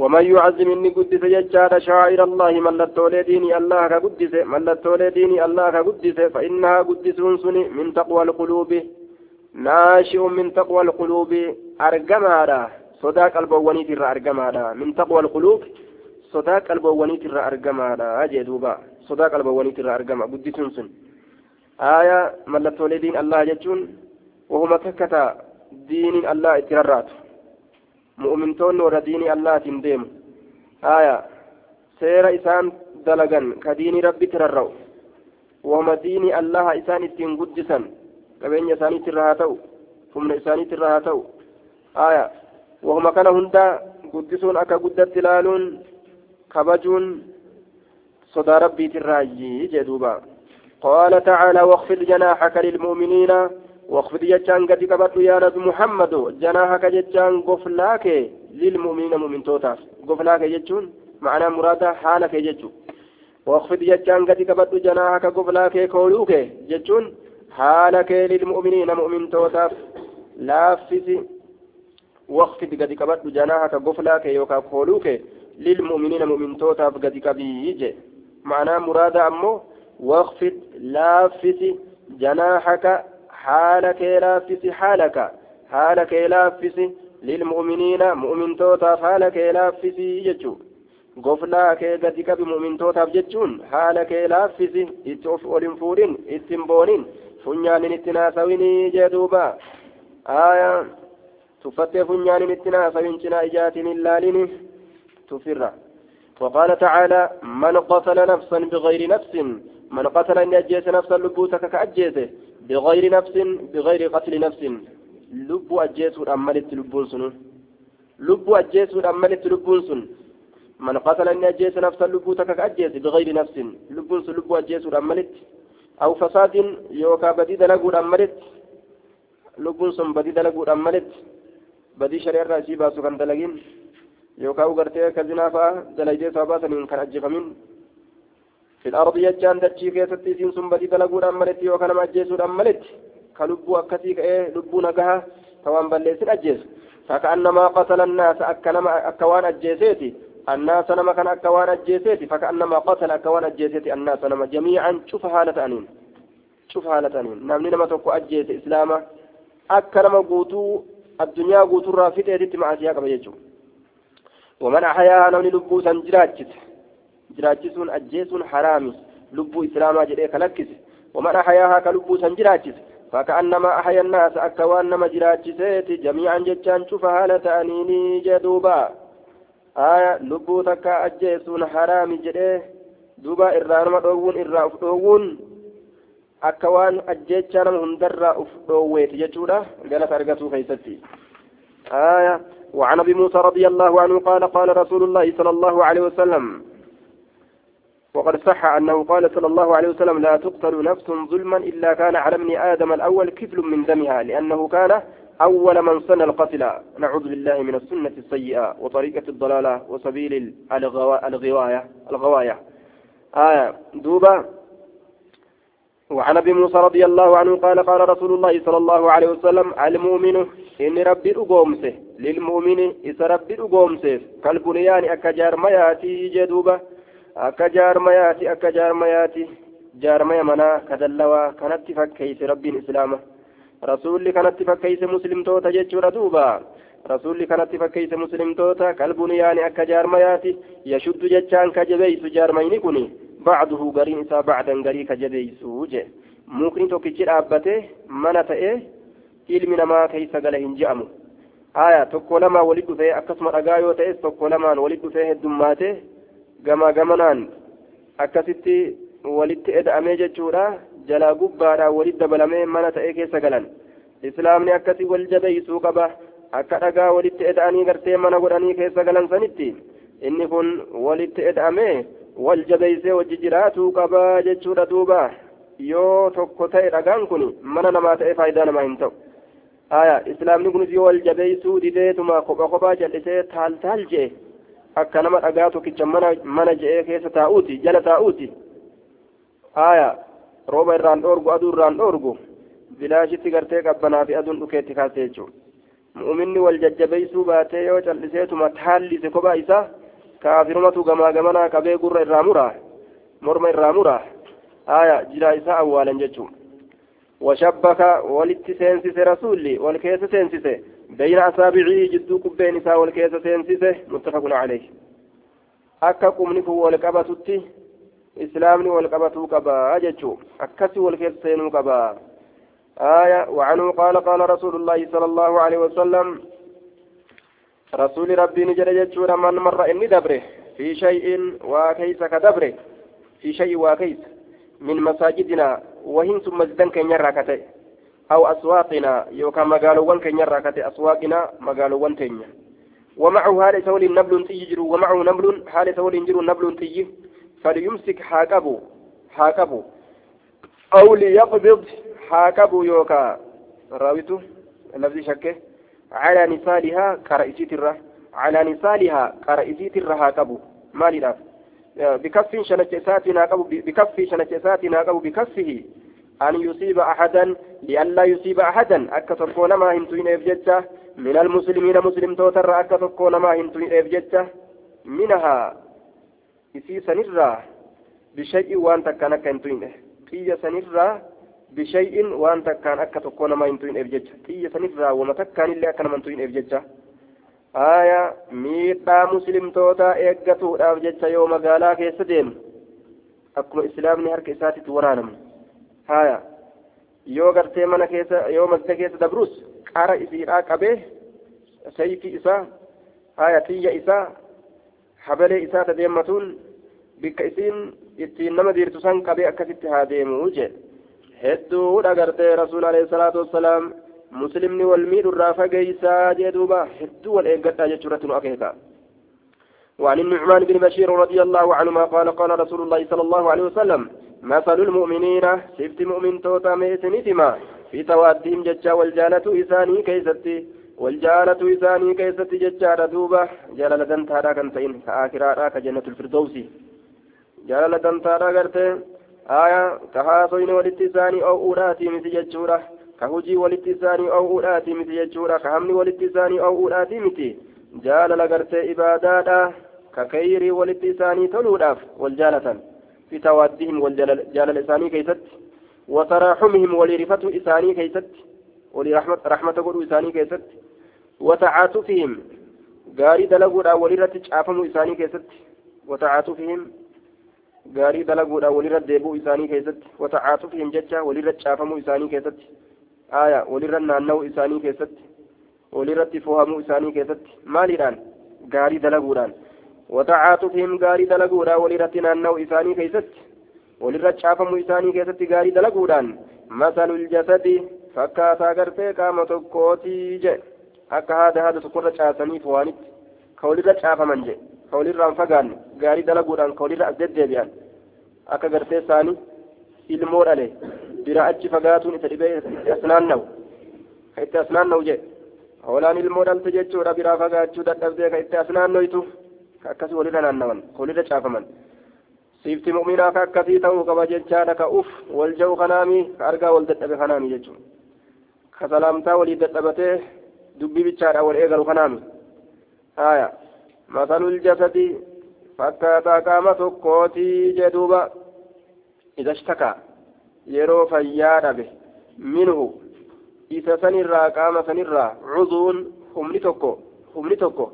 ومن يعظم إني قدس يجار شعائر الله ملتولي ديني الله كقدس ملتولي ديني الله كقدس فإنها قدسون سني من تقوى القلوب ناشئ من تقوى القلوب أرجمادا صدا قلبواني ترى أرجمادا من تقوى القلوب صدا قلبواني ترى أرجمادا أجي دوبا قدسون سن آية ملتولي دين الله وهما تكتا دين الله allaatiin deemu aya seera isaan dalagan ka diinii rabbitti rarra'u wahuma diinii allaha isaan ittiin guddisan qabeenya isaaniitirra haa ta'u humna isaaniitirra haa ta'u aya wahuma kana hundaa guddisuun akka guddatti ilaaluun kabajuun sodaa rabbiitirraayyii jee duuba قال تعالى واخفض جناحك للمؤمنين واخفض جتان قد قبض يا نبي محمد. جناحك جتان قفلاك للمؤمنين مؤمن توتاف قفلاك جتون معنى مرادا حالك جتون واخفض جتان قد قبض جناحك قفلاك كولوك جتون حالك للمؤمنين مؤمن توتاف لافس واخفض قد قبض جناحك قفلاك يوكا كولوك للمؤمنين مؤمن توتاف قد قبيج. معنى مرادا أمو؟ واخفض لافس جناحك حال كيلافس حالك حال كيلافس للمؤمنين مؤمن توتا حال كيلافس يجو goflaa kee gadi qabi mu'mintootaaf jechuun haala kee laaffisi itti of olin fuudhin ittiin boonin funyaanin itti naasawinii jee duuba aya tuffattee funyaanin itti naasawin cinaa ijaatiin hin laalini tufirra وقال تعالى من قتل نفسا بغير نفس من قتل أن يجيس نفسا لبوتك كأجيسه بغير نفس بغير قتل نفس. لب أجيس أملت لبون سن لب أجيس أملت لبون سن. من قتل أن يجيس نفسا لبوتك كأجيس بغير نفس. لبون سن لب أجيس أملت أو فساد يوكا بديد لقود أملت لبون سن بديد لقود أملت بدي شرير رأسي باسو كان دلقين. يوكا وقرتي كزنا فا دلقيت ساباسا من كان أجفمين في الأرض يجان دتشي كيستي سين سنبتي دلقود أملت يوكا نما أجيسود أملت كلبو أكتي كأيه لبو نقها توان بلسين أجيس فكأنما قتل الناس أكوان أجيسيتي. الناس نما كان أكوان أجيسيتي. فكأنما قتل أكوان أجيسيتي. الناس نما جميعا شوف حالة أنين. شوف حالة أنين. نعم نما توقع أجيس إسلاما. أكنما قوتو الدنيا قوتو رافتي مع سياق بيجو. ومن أحياها نمني لبو سنجراجت جراجسون أجيسون حرامي لبو إسلاما جريه كلكس ومن أحياها كلبو سنجراجس فكأنما أحيا الناس أكوان نما جراجسيت جميعا جتان شوف هالة أنيني جدوبا آية لبو تكا أجيسون حرامي جريه دوبا إرانما دوون إرا أفدوون أكوان أجيتشان هندر أفدوويت جتودا قالت أرقتو كيستي آية وعن ابي موسى رضي الله عنه قال قال رسول الله صلى الله عليه وسلم وقد صح أنه قال صلى الله عليه وسلم لا تقتل نفس ظلما إلا كان على ابن آدم الأول كفل من دمها لأنه كان أول من سن القتل. نعوذ بالله من السنة السيئة وطريقة الضلالة وسبيل الغواية الغواية. آية. دوبا وعن أبي موسى رضي الله عنه قال قال رسول الله صلى الله عليه وسلم المؤمن ان ربي أقومسه. للمؤمن إذا ربي أقومسه. كالبنيان أكجار مياتي جدوبا اكجار akka jaarmayaati akka jaarmayaati. Jaarmaya manaa kadallawaa kanatti fakkeeyse rabbiin islaama. Rasuulli kanatti fakkeeyse muslimtoota jechuudha duuba. Rasuulli kanatti fakkeeyse muslimtoota kalbuniyaani akka jaarmayaati yashuddu jechaan ka jabeeysu jaarmayni kun bacduhu gariin isaa bacdan garii ka jabeeysu je mukni tokkichi dhaabbate mana ta'e ilmi namaa keeysa gala hin je'amu. Aya tokko lamaa walit dhufee akkasuma dhagaa yoo ta'es tokko lamaan walit dhufee heddummaate gama gamanaan akkasitti walitti eda'amee jechuudha jalaa gubbaadhaan walit dabalamee mana ta'e keessa galan islaamni akkasii wal jabeeysuu qaba akka dhagaa walitti eda'anii gartee mana godhanii keessa galan sanitti inni kun walitti eda'amee wal jabeeysee wajji jiraatuu qabaa jechuudha duuba yoo tokko ta'e dhagaan kun mana namaa ta'e faayidaa namaa hin ta'u aya islaamni kunis yoo wal jabeeysuu dideetuma kopha kophaa jal'isee taal taal je'e akka nama dhagaa tokkicha mana je'ee keessa taa'uuti jala taa'uuti. Haaya rooba irraan dhoorgu aduu irraan dhoorgu bilaashitti gartee qabbanaa fi aduun dhukeetti kaase jechuudha mu'uminni wal jajjabeessuu baatee yoo calliseetuma taallise kophaa isaa kaafirumatu gamaa gamanaa qabee gurra irraa muraa morma irraa muraa. Haaya jiraa isaa awwaalan jechuudha washabbaka walitti seensise rasuulli wal keessa seensise. بين أصابعه جدو كبين إساء والكيس سينسس متفق عليه. أكا قمنك والقبة إسلامني والقبة قبا أججو. أكسي والكيس سينو قبا آية وعنه قال قال رسول الله صلى الله عليه وسلم رسول ربي نجد جدشون من مر إني دبره. في شيء وكيس كدبره. في شيء وكيس من مساجدنا. وهن ثم مسجدا كن يراكته أو أسواقنا يوكا مقالوان كن يراكته أسواقنا مقالوان تنيا ومعه هال سول نبل تيجر ومعه نبل هال سول جر نبل تيجر فليمسك حاكبو حاكبو أو ليقبض haa qabu yookaa raawitu lafzi shakke calaa nisaalihaa qara isiitirra calaa nisaalihaa qara isiitirra haa qabu maaliidhaaf bikaffin shanacha isaatiin haa qabu ahadan akka tokkoo namaa hin tuyneef jecha min almuslimiina muslimtootarra akka tokkoo namaa hin tuyneef jecha minahaa isii sanirraa bishay'in waan takkaan akka hin tuyne xiyya sanirraa بشيء وأنت كان تكون ما ينتوين إفجج تيجي سنفرا وما تكان إلا أكا ما ينتوين إفجج آية ميتا مسلم توتا إيقاتو أفجج يوم قالا كيس ديم أكما إسلامني هرك إساتي تورانم haya yoo gartee mana keessa yoo masjida keessa dabrus qara isiidhaa qabee sayfi isaa haya tiyya isaa habalee isaa ta bikka isiin ittiin nama diirtu san qabee akkasitti haa deemuu jee. Hedduudha gartee rasuul alayhi salaatu wassalaam muslimni wal miidhurraa fageeysaa jee duuba. Hedduu wal eeggadhaa jechuu irratti nu akeekaa وعن النعمان بن بشير رضي الله عنهما قال قال رسول الله صلى الله عليه وسلم مثل المؤمنين سفت مؤمن توتا ميتنتما في توادهم ججا والجالة إساني كيستي والجالة إساني كيستي ججا دوبة جلالة دنتارا كنتين كآكرارا كجنة الفردوس. جلالة دنتارا كرتين آية كهاسوين ولت إساني أو أولاتي مثل جتشورة كهجي ولت إساني أو أولاتي مثل جتشورة كهمني ولت إساني أو أولاتي مثل. جال لقرت إباداتا ككيري ولت إساني تلوداف والجالة في توادهم والجال إساني كيست وتراحمهم ولرفة إساني كيست ولرحمة رحمة قول إساني كيست وتعاطفهم gaarii dalaguudhaan walirratti caafamu isaanii keessatti watacaatufihim gaarii dalaguudhaan walirra deebi'uu isaanii keessatti watacaatufihim jecha walirra caafamuu isaanii keessatti aya walirra naanna'uu isaanii keessatti walirratti fohamuu isaanii keessatti maaliidhaan gaarii dalaguudhaan walirratti naanna'uu isaanii keessatti walirra caafamuu isaanii keessatti gaarii dalaguudhaan masalul jasadi fakkaataa gartee qaama tokkootii je akka haada haada tokkorra caasanii fohanitti ka walirra caafaman je ka walirraan fagaanne gaarii dalaguudhaan ka walirra as deddeebi'an akka gartee isaanii ilmoo dhale bira achi fagaatuun isa dhibee itti as naanna'u ka itti as naanna'u jedhe hoolaan ilmoo dhalte jechuudha biraa fagaachuu dadhabdee ka itti as akkasii ta'uu qaba jechaadha ka uf wal ja'u kanaami ka argaa wal dadhabe kanaami jechuudha ka salaamtaa walii dadhabatee dubbii bichaadha wal eegalu kanaami haya masalul jasadi fakkaataa qaama tokkootii jedhuuba إذا اشتكى يرو فيا دبه منه إذا سنرى قام سنرى عضو همني توكو همني توكو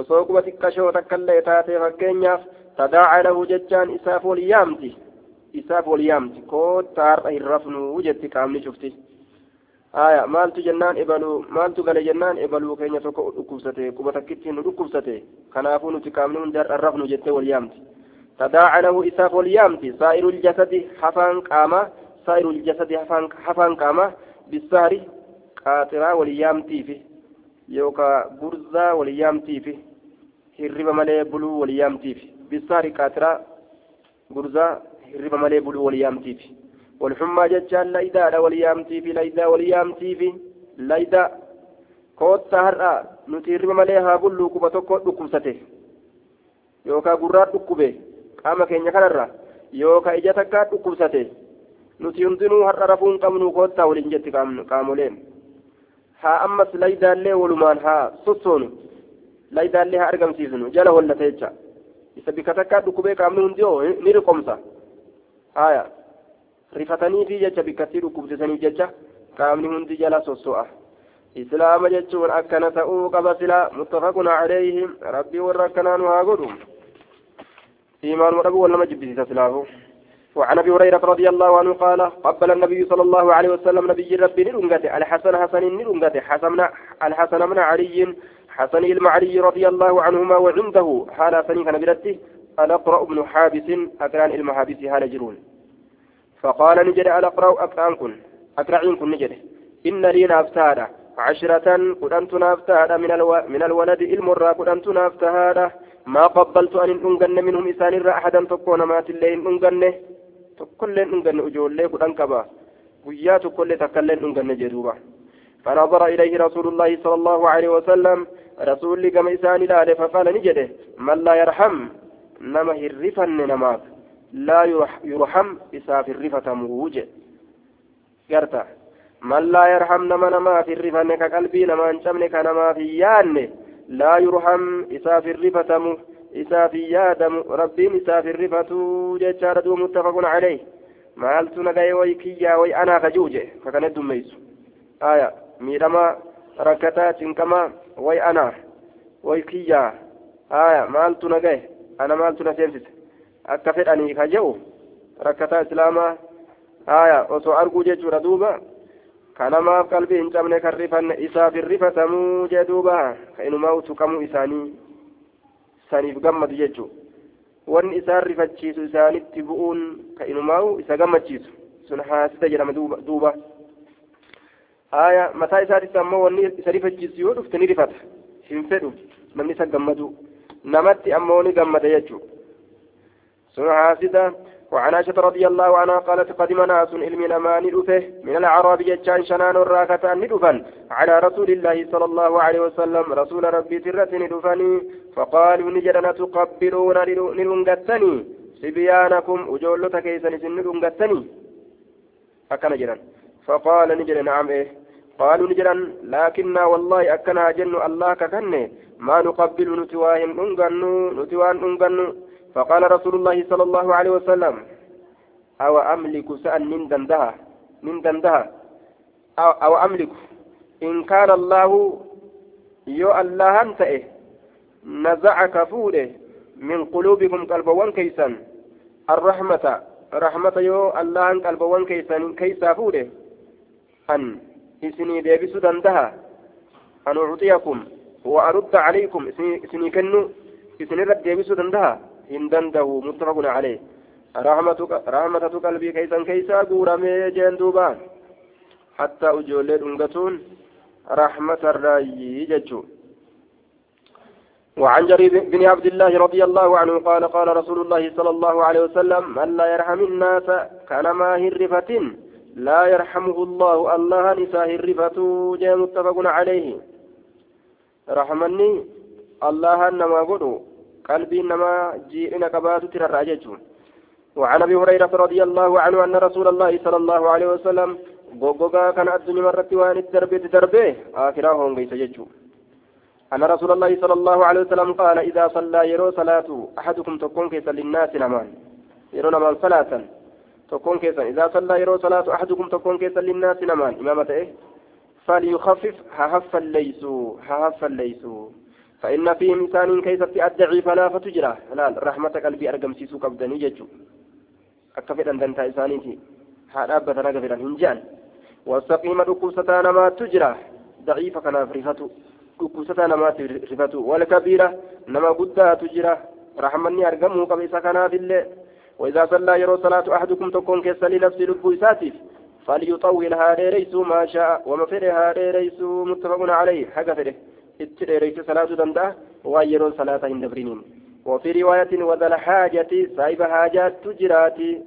osoo quba xiqqashoo takkaillee taatee fakkeenyaaf tadaaca lahu jechaan isaaf wal yaamti isaaf wal yaamti koottaa har'a hin rafnuu jetti qaamni cufti aya maaltu jennaan ebaluu maaltu gale jennaan ebaluu keenya tokko dhukkubsate quba takkitti nu dhukkubsate kanaafuu nuti qaamni hundi har'a hin rafnu jettee wal yaamti تداعى له إساف واليامتي سائر الجسد حفان قاما سائر الجسد حفان حفان قاما بالسهر قاطرة واليامتي في هرب ملي بلو واليامتي في بالسهر قاطرة برزة هرب ملي بلو واليامتي في والحمى ججال ليدا واليامتي في ليدا واليامتي في ليدا كوتا هرأ نتيرب ملي ها بلو كبا تكو دكوسته يوكا قرات دكوبه qaama keenya kanarra yookaan ija takkaa dhukkubsate nuti hundinuu har'a rafuu hin qabnu koottaa waliin jetti qaamoleen. Haa ammas laydaallee walumaan haa sossoonu laydaallee haa argamsiisnu jala hollata jecha isa bika takkaa dhukkubee qaamni hundi oo ni riqomsa haya rifataniifi jecha bikkattii dhukkubsisaniif jecha qaamni hundi jala sosso'a islaama jechuun akkana ta'uu qaba silaa muttafaqun calayhi rabbii warra akkanaa nu haa godhu iimaanuma dhabuu wal nama jibbisiisa silaafu وعن أبي هريرة رضي الله عنه قال قبل النبي صلى الله عليه وسلم نبي ربي نرنجته الحسن حسن نرنجته حسن الحسن من علي حسن المعلي رضي الله عنهما وعنده حال سني كان برته الأقرأ بن حابس أكران المحابس هال جرون فقال نجد الأقرأ أكران كن أكرعين كن نجد. إن لي نافتادا عشرة كنت نافتادا من, ألو... من الولد المرة كنت نافتادا ما قبلت أن أنجن منهم إسان أحدا تكون مات الليل أنجن أنجن أجول لي كنت كبا ويات كل تكل أنجن جدوبا فنظر إليه رسول الله صلى الله عليه وسلم رسول كما إسان لا فقال نجده من لا يرحم نما هرفن نماف لا يرحم إساف الرفة موجه قرتا من لا يرحم نما نما في الرفن كقلبي نما انشمن كنما في يان لا يرحم إساف الرفة مو إساف يادم ربي إساف الرفة جيتشار دو متفق عليه maaltu nagaye way kiyyaa way anaa kajuuje kakana dummeeysu aya miidhama rakkataa cinqamaa way anaa way kiyyaa aya maaltu nagaye ana maaltu na seensise akka fedhanii ka je'u rakkataa islaamaa haya osoo arguu jechuudha duuba kanamaaf qalbii hin cabne kan rifanne isaaf hin rifatamuu jee duuba ka inumaa tuqamuu isaanii saniif gammadu jechuudha wanni isaan rifachiisu isaanitti bu'uun ka inumaa'u isa gammachiisu. Sun haasita jedhama duuba aya mataa isaatitti ammoo wanni isa rifachiisu yoo dhufte ni rifata. Hin fedhu. Namni isa gammadu. Namatti ammoo ni gammada jechuudha sun haasita وعن عائشة رضي الله عنها قالت قدم ناس علم الأمان أفه من الأعراب يجان شنان الراكة ندفن. على رسول الله صلى الله عليه وسلم رسول ربي ترة ندفني. فقالوا نجدنا تقبلون نلنقتني سبيانكم أجولة كيسا نلنقتني أكن جرا فقال نجد نعم إيه. قالوا نجرا لكننا والله أكنها جن الله ككنه. ما نقبل نتواهم ننقنو نتوان ننقنو فقال رسول الله صلى الله عليه وسلم أو أملك سأل من دندها من دندها؟ أو, أملك. إن كان الله يو الله أنت إيه نزعك فوله من قلوبكم قلبوان كيسا الرحمة رحمة يو الله قلبوان كيسا كيسا فوله أن إسني ديبسو دندها. أن أعطيكم وأرد عليكم. إسني كنو. إسني رد ديبسو دندها. إن دنده متفق عليه رحمتك قلبي كيسا كيسا قورمي جندوبا حتى أجولي دنگتون رحمة الرأي ججو وعن جرير بن عبد الله رضي الله عنه قال قال رسول الله صلى الله عليه وسلم من لا يرحم الناس كان ما هرفة لا يرحمه الله الله نساه الرفة جاء متفق عليه رحمني الله نما قدو قلبي نما جيئنا كبات ترى وعن أبي هريرة رضي الله عنه أن رسول الله صلى الله عليه وسلم غوغا كان الدنيا مرت وان الدرب دربه اخرهم ليس ججو أن رسول الله صلى الله عليه وسلم قال إذا صلى يرو صلاته أحدكم تكون كيس للناس نمان. يرو نمان صلاة. تكون كيسا. إذا صلى يرو صلاة أحدكم تكون كيسا للناس نمان. إمامة إيه؟ فليخفف. ههف الليس ههف الليس فإن فيه إنسان كيسة أدعي فلا فتجرى. لا رحمة قلبي أرقم سيسو قبدني ججو أكفر أن دنتا إسانيتي. هذا أبدا نقفر هنجان والسقيمة ركوسة نما تجرى. ضعيفة كان فرفتو ركوسة نما فرفتو والكبيرة نما قدها تجرى. رحمني أرقمه قبيسة كان الليل. وإذا صلى يرو صلاة أحدكم تكون كيسا لنفس لبو إساتف فليطول هذا ليس ما شاء. وما فره هذا ليس متفق عليه. حق اتر ليس صلاة دندا ويرو صلاة عند برينين وفي رواية وذا الحاجة سايب حاجات تجراتي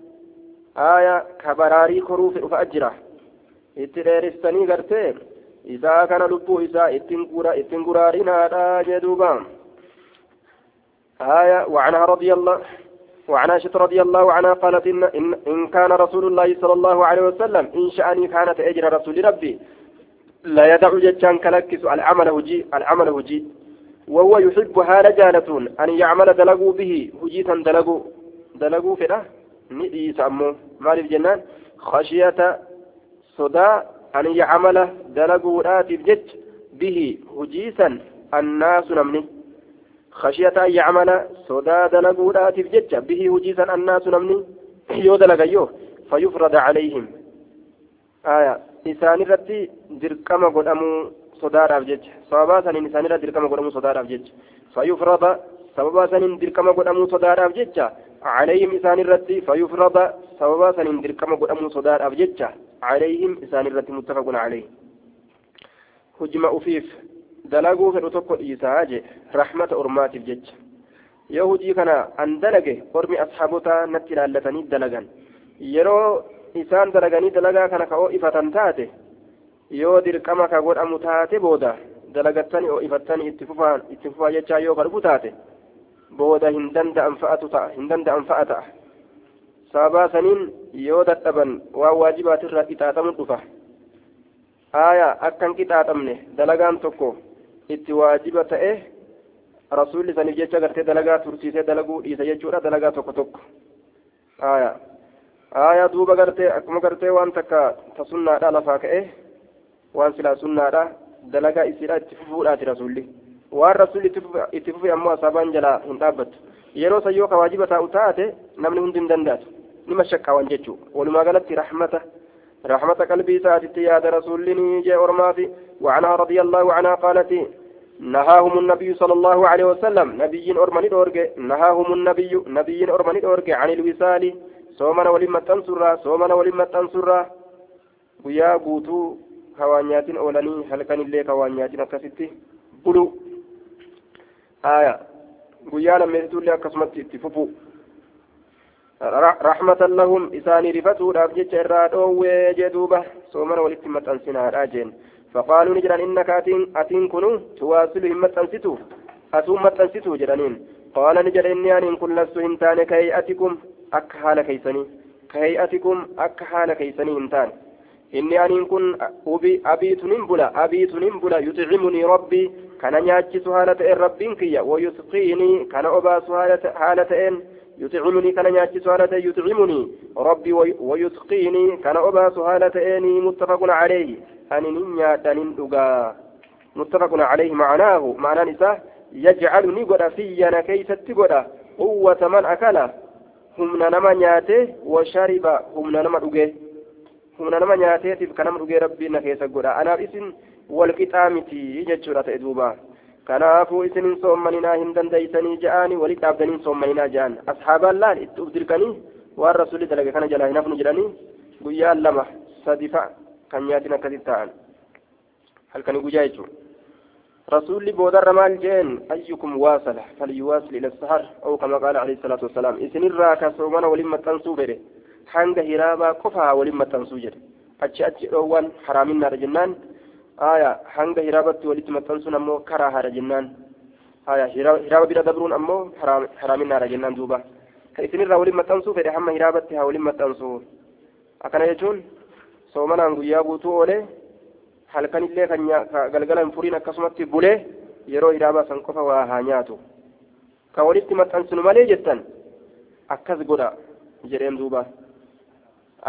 آية كبراري كروف فأجره اتر رستني قرتين إذا كان لبو إسا اتنقرارنا لا جدوبان آية وعنها رضي الله وعن عائشة رضي الله عنها قالت إن, إن, إن كان رسول الله صلى الله عليه وسلم إن شأني كانت أجر رسول ربي لا يدع جتان كلكس العمل هجي العمل هجي وهو يحب هال جالتون أن يعمل دلقوا به. هجيتا دلقوا دلقوا فلا ندي سامو. مالف جنان؟ خشية صدا أن يعمل دلقوا راتب جج به. هجيسا الناس نمني. خشية أن يعمل صدا دلقوا راتب جج به. هجيسا الناس نمني. يو دلقيوه فيفرض عليهم. إسان رتي دركما قدامو sodaadhaaf jecha sababaa saniin isaanirra dirqama godhamuu sodaadhaaf jecha fayyufrada sababaa saniin dirqama godhamuu sodaadhaaf jecha عليهم إسان الرتي فيفرض سببا سنين دركما قدام صدار أبجتشا عليهم إسان الرتي متفق عليه. هجم أفيف. دلقوا في الأتوكو إيساج. رحمة أرمات الجج يهودي كان أن دلقه قرمي أصحابتا نتلا لتني دلقا يرو isaan dalaganii dalagaa kana ka o'ifatan taate yoo dirqama ka godhamu taate booda dalagattanii o'ifatan itti fufaan itti fufaa jechaa yoo ka dhufu taate booda hin danda'an fa'atu ta'a hin danda'an fa'a ta'a. Sababaa saniin yoo dadhaban waan waajibaatirraa qixaaxamu dhufa. Aayaa akkan qixaaxamne dalagaan tokko itti waajiba ta'e rasuulli saniif jecha gartee dalagaa tursiisee dalaguu dhiisa jechuudha dalagaa tokko tokko. Aayaa. Akkuma gartee waan takka tasunnaadha lafaa ka'e waan silaa sunnaadha dalagaa isiidha itti fufuudhaati rasuulli waan rasuulli itti fufe ammoo asaabaan jalaa hin dhaabbattu yeroo san yoo ka waajiba taa'u taate namni hundi hin danda'atu nima shakkaawan jechuu walumaa galatti rahmata رحمة قلبي ساتت يا رسول جاء أرماتي وعنها رضي الله عنها قالت نهاهم النبي صلى الله عليه وسلم نبي أرمني دورج نهاهم النبي نبي أرمني دورج عن الوصال soomana waliin maxxansurraa soomana waliin maxxansurraa guyyaa guutuu kawaanyaatiin oolanii halkanillee kawaanyaatiin akkasitti bulu. Aya guyyaa lammeessituullee akkasumatti itti fufu. Rahmatan lahum isaanii rifatuudhaaf jecha irraa dhoowwee jee duuba. Soomana walitti maxxansinaadha jeen. Faqaaluu ni jedhan innaka atiin atiin kunu tuwaasilu hin maxxansitu atuu maxxansitu jedhaniin. Qaala ni jedhe inni aniin kun lastu hin taane kay'atikum كهيئتكم أكهال كيسني كهيئتكم أكهال كيسني هنتان inni aniin kun abiitu nin bula abiitu nin bula yuxcimuni rabbii kana nyaachisu haala ta'een rabbiin kiyya wayusqiinii kana obaasu haala ta'een يطعمني كان ياتي سؤالة يطعمني ربي ويسقيني كان أباس هالة متفق عليه أني نياتا نندقا متفق عليه معناه معنى نساء يجعلني قد فينا كيف تقول قوة من أكل humna nama nyaate washariba humna nama dhuge. Humna nama nyaateetiif kanama dhugee rabbiin na keessa godha. Anaaf isin wal qixaa miti jechuudha ta'e duuba. Kanaafuu isin hin soommaninaa hin dandeeysanii ja'aani walitti dhaabdanii hin soommaninaa ja'an asxaabaan laan itti uf dirqanii waan rasuulli dalage kana jalaa hin hafnu jedhanii guyyaan lama sadifaa kan nyaatin akkasitti ta'an. Halkanii guyyaa jechuudha. رسول بودر مال جين أيكم واصل فليواصل إلى السهر أو كما قال عليه الصلاة والسلام إذن الراكا سومنا ولما تنسو بره hiraabaa qofaa waliin maxxansuu jedhe achi achi dhoowwan haraaminnaadha jennaan aya hanga hiraabatti walitti maxxansuun ammoo karaa haadha jennaan aya hiraaba bira dabruun ammoo haraaminnaadha jennaan duuba ka isinirraa waliin maxxansuu fedhe hamma hiraabatti haa waliin maxxansu akkana jechuun soomanaan guyyaa guutuu oolee halkanillee kan galgala hin furiin akkasumatti bulee yeroo hiraabaa san qofa waa haa nyaatu ka walitti maxxansinu malee jettan akkas godha jedheen duuba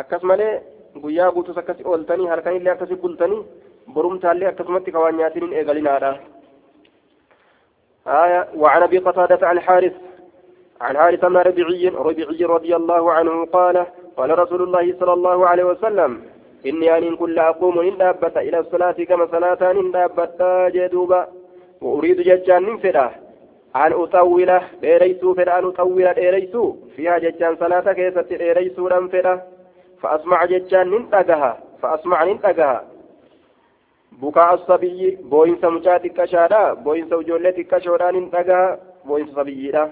akkas malee guyyaa guutus akkasi ooltanii halkanillee akkasi bultanii borumtaallee akkasumatti kawaan nyaatiniin eegalinaadha آية وعن أبي قتادة عن حارث عن حارث بن ربيعي ربيعي رضي الله عنه قال قال رسول الله صلى الله عليه وسلم إني أن كل أقوم إن دابت إلى الصلاة كما صلاة إن دابت جدوبا. وأريد ججان فدا. أن أطول ديريسو فدا أن أطول ديريسو فيها ججان صلاة كيست ديريسو لم فدا. فأسمع ججان ننتقها فأسمع ننتقها بكاء الصبي بوين سمجا تكشادا بوين سوجولة تكشودا ننتقها بوين صبي دا.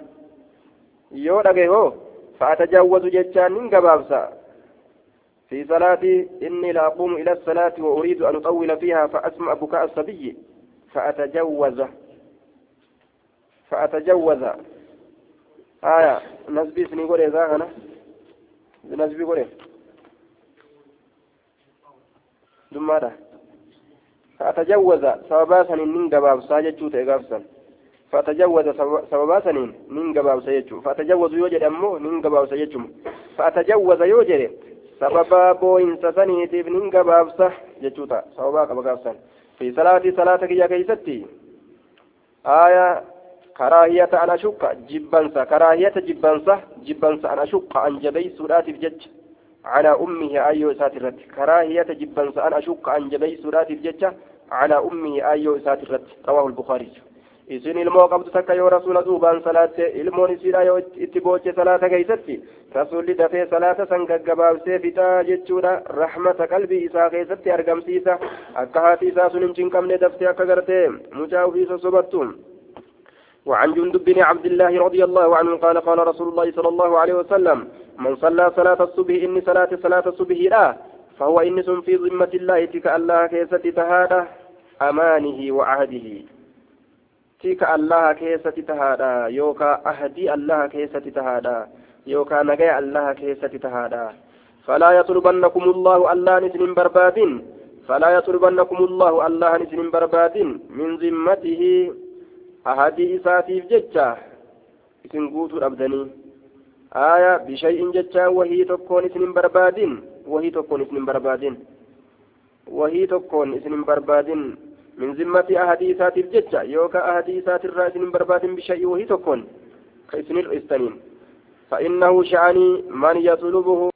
يو دقه فأتجاوز ججان ننقبابسا في صلاتي إني لا أقوم إلى الصلاة وأريد أن أطول فيها فأسمع بكاء الصبي. فأتجوز. فأتجوز. آية. نسبي سني قولي ذا أنا. نسبي قولي. دمارة فأتجوز. سببا سنين من قباب إيقافسا فأتجوز. سببا سنين من قباب سيجو فأتجوز يوجد أمه من قباب سيجو فأتجوز يوجد. سببا بوين سسنيتي من قباب سه جتوتا سببا قباب في صلاة صلاتك يا كيستي آية كراهية أن أشك جبنسا كراهية جبنسا جبنسا أن أشك عن جبي سورات الجج على أمه أيو ساترت كراهية جبنسا أن أشك عن جبي سورات الجج على أمه أيو ساترت رواه البخاري. Isin ilmoo qabdu takka yoo rasuula duubaan salaatte ilmoon isiidha yoo itti booche salaata keeysatti rasuulli dafee salaata san gaggabaabsee fixaa jechuudha rahmata qalbii isaa keessatti argamsiisa akka haati isaa sun hin cinqabne daftee akka gartee mucaa ufii sosobattu وعن جندب بن عبد الله رضي الله عنه قال قال رسول الله صلى الله عليه وسلم من صلى صلاة الصبح إني صلاة صلاة الصبح لا فهو إنس في ذمة الله تك الله كيست تهاده أمانه وعهده تك الله كيست تهاده يوكا أهدي الله كيست تهاده يوكا نجي الله كيست تهاده فلا يطلبنكم الله الله نسن برباد فلا يطلبنكم الله الله نسن برباد من ذمته ahadii isaatiif jecha isin guutuu dhabdanii aya bishay'in jechaan wahii tokkoon isin hin barbaadin wahii tokkoon isin hin barbaadin wahii tokkoon isin hin barbaadin jecha yookaan ahadii isaatirraa isin hin barbaadin bishay'ii wahii tokkoon ka isin hir'istaniin فإنه شأني من يطلبه